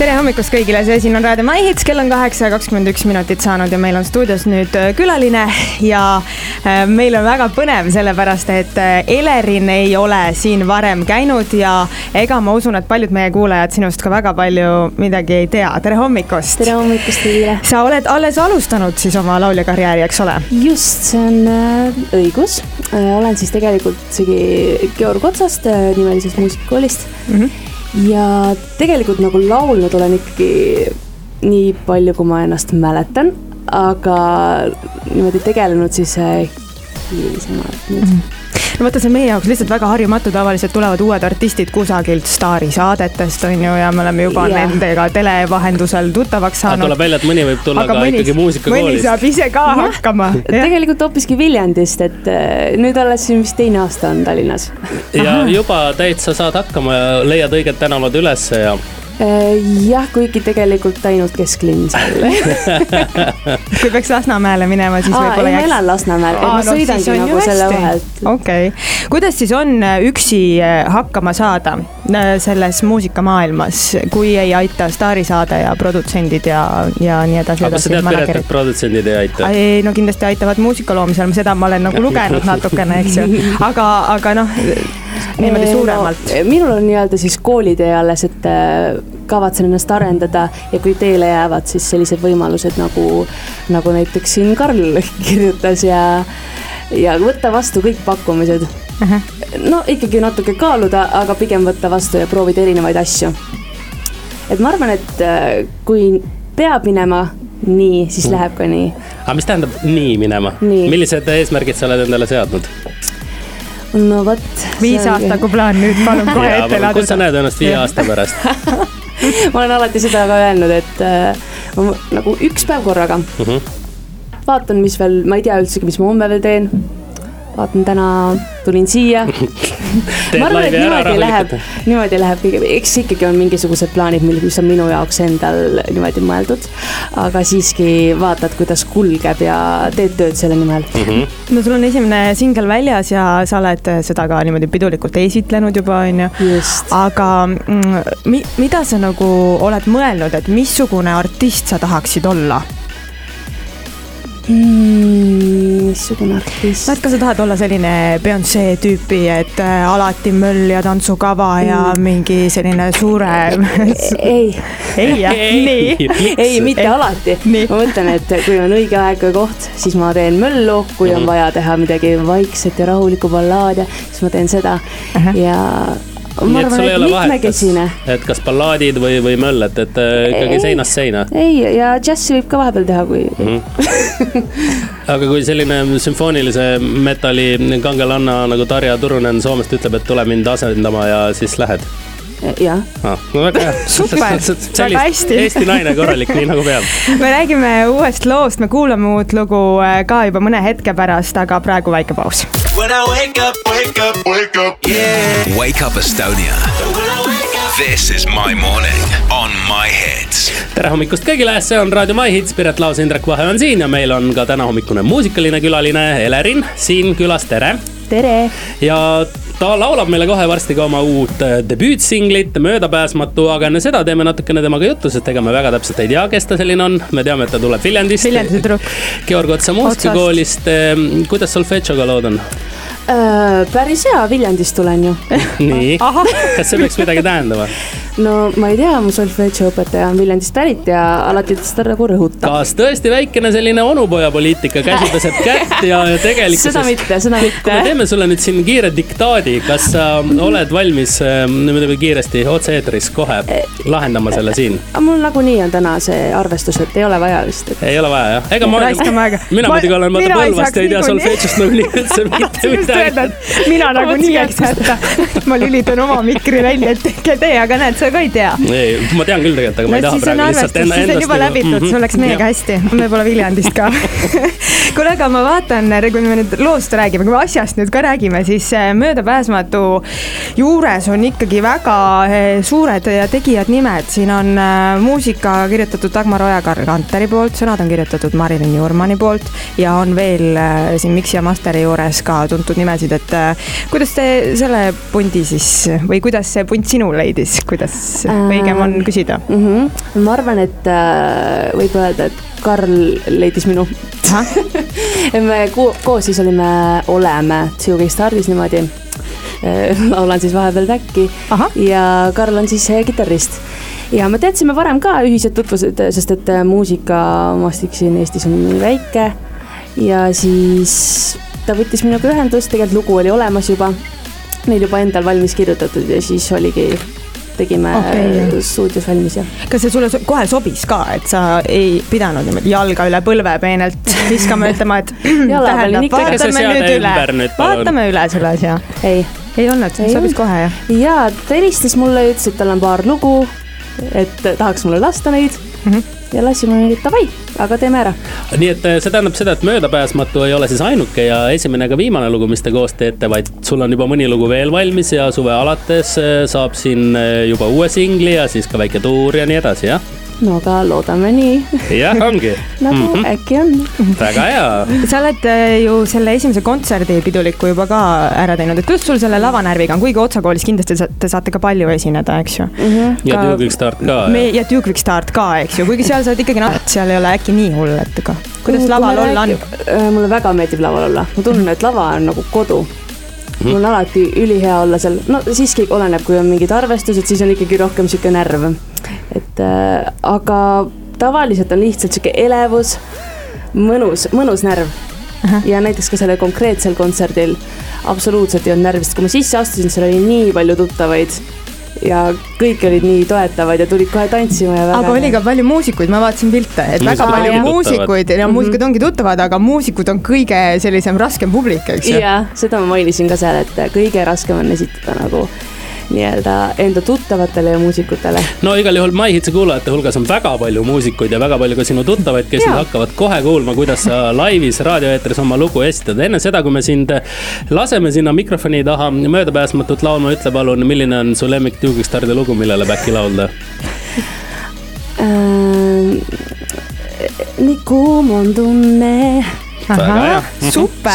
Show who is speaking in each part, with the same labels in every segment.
Speaker 1: tere hommikust kõigile, see siin on Raadio My Hits, kell on kaheksa ja kakskümmend üks minutit saanud ja meil on stuudios nüüd äh, külaline ja äh, meil on väga põnev, sellepärast et äh, Elerin ei ole siin varem käinud ja ega ma usun, et paljud meie kuulajad sinust ka väga palju midagi ei tea. tere hommikust!
Speaker 2: tere hommikust kõigile!
Speaker 1: sa oled alles alustanud siis oma lauljakarjääri, eks ole?
Speaker 2: just, see on õigus olen siis tegelikult isegi Georg Otsast nimelisest muusikakoolist mm. -hmm ja tegelikult nagu laulnud olen ikkagi nii palju, kui ma ennast mäletan, aga niimoodi tegelenud siis äh, hilisemalt nüüd mm. -hmm
Speaker 1: no vaata, see on meie jaoks lihtsalt väga harjumatu, tavaliselt tulevad uued artistid kusagilt staarisaadetest on ju ja me oleme juba yeah. nendega tele vahendusel tuttavaks saanud.
Speaker 3: tuleb välja, et mõni võib tulla Aga ka mõni, ikkagi muusikakoolist.
Speaker 1: mõni saab ise ka ja. hakkama.
Speaker 2: tegelikult hoopiski Viljandist, et äh, nüüd alles siin vist teine aasta on Tallinnas.
Speaker 3: ja juba täitsa saad hakkama ja leiad õiged tänavad ülesse ja
Speaker 2: jah, kuigi tegelikult ainult kesklinn seal
Speaker 1: kui peaks Lasnamäele minema, siis võib-olla
Speaker 2: jääks. ma elan Lasnamäel, et ma no, sõidangi nagu selle vahelt.
Speaker 1: okei okay., kuidas siis on äh, üksi äh, hakkama saada selles muusikamaailmas, kui ei aita staarisaade ja produtsendid ja, ja nii edasi.
Speaker 3: aga kas sa tead, Piret, et produtsendid ei aita?
Speaker 1: ei, no kindlasti aitavad muusika loomisel, seda ma olen nagu lugenud natukene, eks ju, aga, aga noh niimoodi suuremalt
Speaker 2: no,? minul on nii-öelda siis koolitee alles, et äh, kavatsen ennast arendada ja kui teele jäävad siis sellised võimalused nagu, nagu näiteks siin Karl kirjutas ja, ja võtta vastu kõik pakkumised uh. -huh. no ikkagi natuke kaaluda, aga pigem võtta vastu ja proovida erinevaid asju. et ma arvan, et äh, kui peab minema nii, siis läheb ka nii.
Speaker 3: aga mis tähendab nii minema? millised eesmärgid sa oled endale seadnud?
Speaker 2: No vot.
Speaker 1: viis aastaku plaan nüüd palun kohe ette laduda.
Speaker 3: kus sa näed ennast viie aasta pärast
Speaker 2: ma olen alati seda ka öelnud, et äh, ma, nagu üks päev korraga mm. -hmm. vaatan, mis veel, ma ei tea üldsegi, mis ma homme veel teen vaatan täna, tulin siia ma arvan, et niimoodi läheb, niimoodi läheb kõige, eks ikkagi on mingisugused plaanid, mis on minu jaoks endal niimoodi mõeldud. aga siiski vaatad, kuidas kulgeb ja teed tööd selle nimel mm.
Speaker 1: -hmm. no sul on esimene singel väljas ja sa oled seda ka niimoodi pidulikult esitlenud juba, on ju. aga mm, mi, mida sa nagu oled mõelnud, et missugune artist sa tahaksid olla?
Speaker 2: mm,? Missugune artist?
Speaker 1: no et kas sa tahad olla selline Beyonce tüüpi, et äh, alati möll ja tantsukava ja mm. mingi selline suure
Speaker 2: ei.
Speaker 1: ei jah, nii.
Speaker 2: ei, mitte ei. alati. ma mõtlen, et kui on õige aeg ja koht, siis ma teen möllu, kui on mhm. vaja teha midagi vaikset ja rahulikku ballaadi, siis ma teen seda uh -huh. ja ma arvan, et mitmekesine.
Speaker 3: et kas ballaadid või, või möll, et, et äh, ikkagi ei, seinast seina.
Speaker 2: ei, ja džässi võib ka vahepeal teha, kui mm.
Speaker 3: -hmm. aga kui selline sümfoonilise metalli kangelanna nagu Tarja Turunen Soomest ütleb, et tule mind asendama ja siis lähed
Speaker 2: jah
Speaker 3: ah,. no väga hea.
Speaker 1: super, väga hästi.
Speaker 3: Eesti naine korralik, nii nagu peab.
Speaker 1: me räägime uuest loost, me kuulame uut lugu äh, ka juba mõne hetke pärast, aga praegu väike paus. Wake up, wake up, wake up, yeah. Wake up Estonia. This is my morning on my hits.
Speaker 3: tere hommikust kõigile, see on Raadio My Hits, Piret Laos, Indrek Vahe on siin ja meil on ka tänahommikune muusikaline külaline Elerin siin külas, tere.
Speaker 2: tere.
Speaker 3: ja ta laulab meile kohe varsti ka oma uut äh, debüütsinglit, Möödapääsmatu, aga enne seda teeme natukene temaga juttu, sest ega me väga täpselt ei tea, kes ta selline on. me teame, et ta tuleb Viljandist.
Speaker 1: Viljandi tüdruk.
Speaker 3: Georg Otsa muusikakoolist. Ehm, kuidas solfedžoga lood on?
Speaker 2: Äh, päris hea, Viljandist tulen ju
Speaker 3: nii, kas see peaks midagi tähendama?
Speaker 2: no ma ei tea, mu solfedžo õpetaja on Viljandist pärit ja alati ta seda nagu rõhutab.
Speaker 3: kas tõesti väikene selline onupojapoliitika, käsi peseb kätt ja, ja tegelikkuses.
Speaker 2: seda mitte, seda mitte.
Speaker 3: kui me teeme sulle nüüd siin kiire diktaadi, kas sa oled valmis äh, kiiresti otse-eetris kohe lahendama selle siin?
Speaker 2: mul nagunii on täna see arvestus, et ei ole vaja vist et....
Speaker 3: ei ole vaja jah, ega ma. mina muidugi olen vaata Põlvast ja ei tea solfedžost nagunii üldse mitte midagi
Speaker 1: mina nagunii ei hätta. ma lülitan oma mikri välja, et tehke te, aga näed, sa ka ei tea.
Speaker 3: ei, ma tean küll tegelikult, aga ma ei taha praegu lihtsalt enda,
Speaker 1: endast. siis on juba läbitud mm, -hmm. sul läks meiega hästi, võib-olla Viljandist ka kuule, aga ma vaatan, kui me nüüd loost räägime, kui me asjast nüüd ka räägime, siis eh, möödapääsmatu juures on ikkagi väga eh, suured ja tegijad nimed, siin on muusika kirjutatud Dagmar Ojakar-Kanteri poolt, sõnad on kirjutatud Marilyn Jurmani poolt ja on veel siin Mixi ja Masteri juures ka tuntud nimesid, et äh, kuidas te selle pundi siis või kuidas see punt sinul leidis, kuidas kuidas õigem on küsida?
Speaker 2: mm? -hmm. ma arvan, et äh, võib öelda, et Karl leidis minu. Me koos siis olime, oleme Tsugi stardis niimoodi. Laulan siis vahepeal täkki ja Karl on siis kitarrist. Ja me teadsime varem ka ühised tutvused, sest et muusikamaastik siin Eestis on nii väike. Ja siis ta võttis minuga ühendust, tegelikult lugu oli olemas juba, neil juba endal valmis kirjutatud ja siis oligi tegime okay. stuudios valmis ja.
Speaker 1: kas see sulle kohe sobis ka, et sa ei pidanud niimoodi jalga üle põlve peenelt viskama, ütlema, et tähendab, vaatame nüüd üle, vaatame üle selle asja.
Speaker 2: ei.
Speaker 1: ei olnud, sobis kohe jah?
Speaker 2: jaa, ta helistas mulle, ütles, et tal on paar lugu, et tahaks mulle lasta neid mm. -hmm ja lasime davai, aga teeme ära.
Speaker 3: nii et eh, see tähendab seda, et Möödapääsmatu ei ole siis ainuke ja esimene ega viimane lugu, mis te koos teete, vaid sul on juba mõni lugu veel valmis ja suve alates eh, saab siin eh, juba uue singli ja siis ka väike tuur ja nii edasi, jah
Speaker 2: no aga loodame nii.
Speaker 3: jah, ongi
Speaker 2: nagu mm -hmm. äkki on.
Speaker 3: väga hea.
Speaker 1: sa oled äh, ju selle esimese kontserdi piduliku juba ka ära teinud, et kuidas sul selle lavanärviga on, kuigi Otsa koolis kindlasti te saate ka palju esineda, eks ju mm.
Speaker 3: -hmm. ja Duke Quick Start ka.
Speaker 1: me ja Duke Quick Start ka, eks ju, kuigi seal sa oled ikkagi, noh, seal ei ole äkki nii hull, et ega. kuidas laval olla on?
Speaker 2: Äh, mulle väga meeldib laval olla, ma tunnen, et lava on nagu kodu mul on alati ülihea olla seal, no siiski oleneb, kui on mingid arvestused, siis on ikkagi rohkem sihuke närv. Et äh, aga tavaliselt on lihtsalt sihuke elevus, mõnus, mõnus närv. ja näiteks ka sellel konkreetsel kontserdil absoluutselt ei olnud närvi, sest kui ma sisse astusin, seal oli nii palju tuttavaid ja kõik olid nii toetavad ja tulid kohe tantsima ja
Speaker 1: väga. aga oli ka palju muusikuid, ma vaatasin pilte, et väga palju jah. muusikuid ja muusikud mm -hmm. ongi tuttavad, aga muusikud on kõige sellisem raskem publik, eks
Speaker 2: ju. jah, seda ma mainisin ka seal, et kõige raskem on esitada nagu nii-öelda enda tuttavatele ja muusikutele.
Speaker 3: no igal juhul My Hitsi kuulajate hulgas on väga palju muusikuid ja väga palju ka sinu tuttavaid, kes nüüd hakkavad kohe kuulma, kuidas sa laivis raadioeetris oma lugu esitad. enne seda, kui me sind laseme sinna mikrofoni taha möödapääsmatut laulma, ütle palun, milline on su lemmik Duke Stardi lugu, millele back'i laulda
Speaker 2: äh,? nii kuum on tunne.
Speaker 1: Super,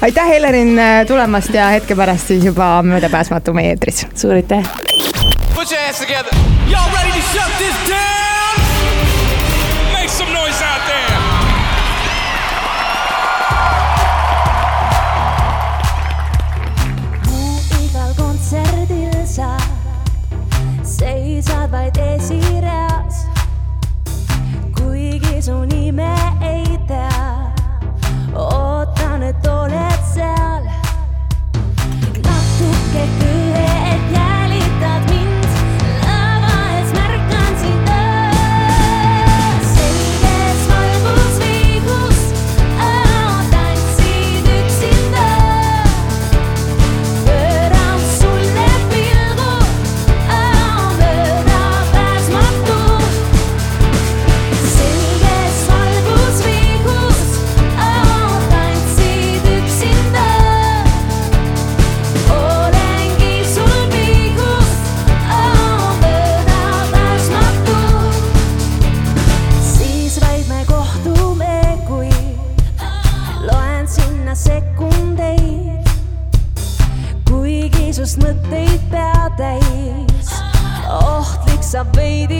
Speaker 1: aitäh, Helerin tulemast ja hetke pärast siis juba möödapääsmatu meie eetris.
Speaker 2: suur aitäh.
Speaker 4: Put your hands together. Y'all ready to shut this down?
Speaker 5: Salvador.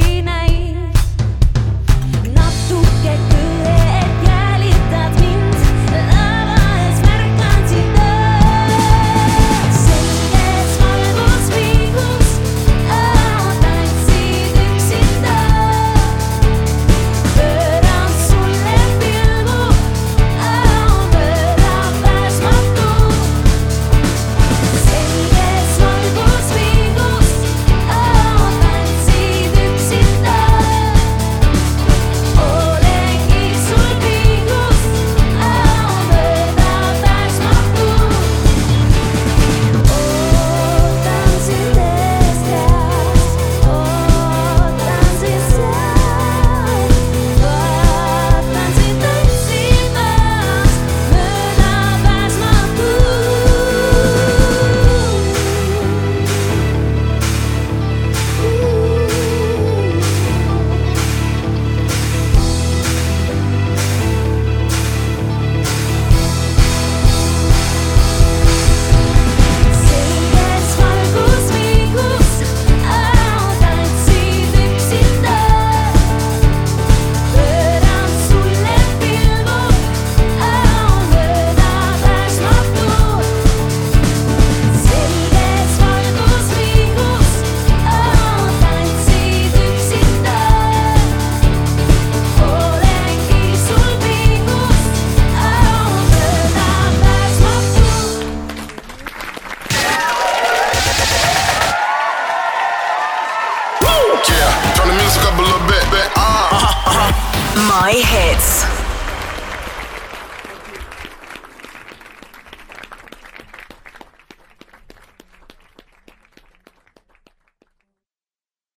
Speaker 6: My hits.